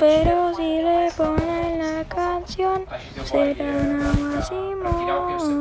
Pero si le ponen la canción, será una máxima.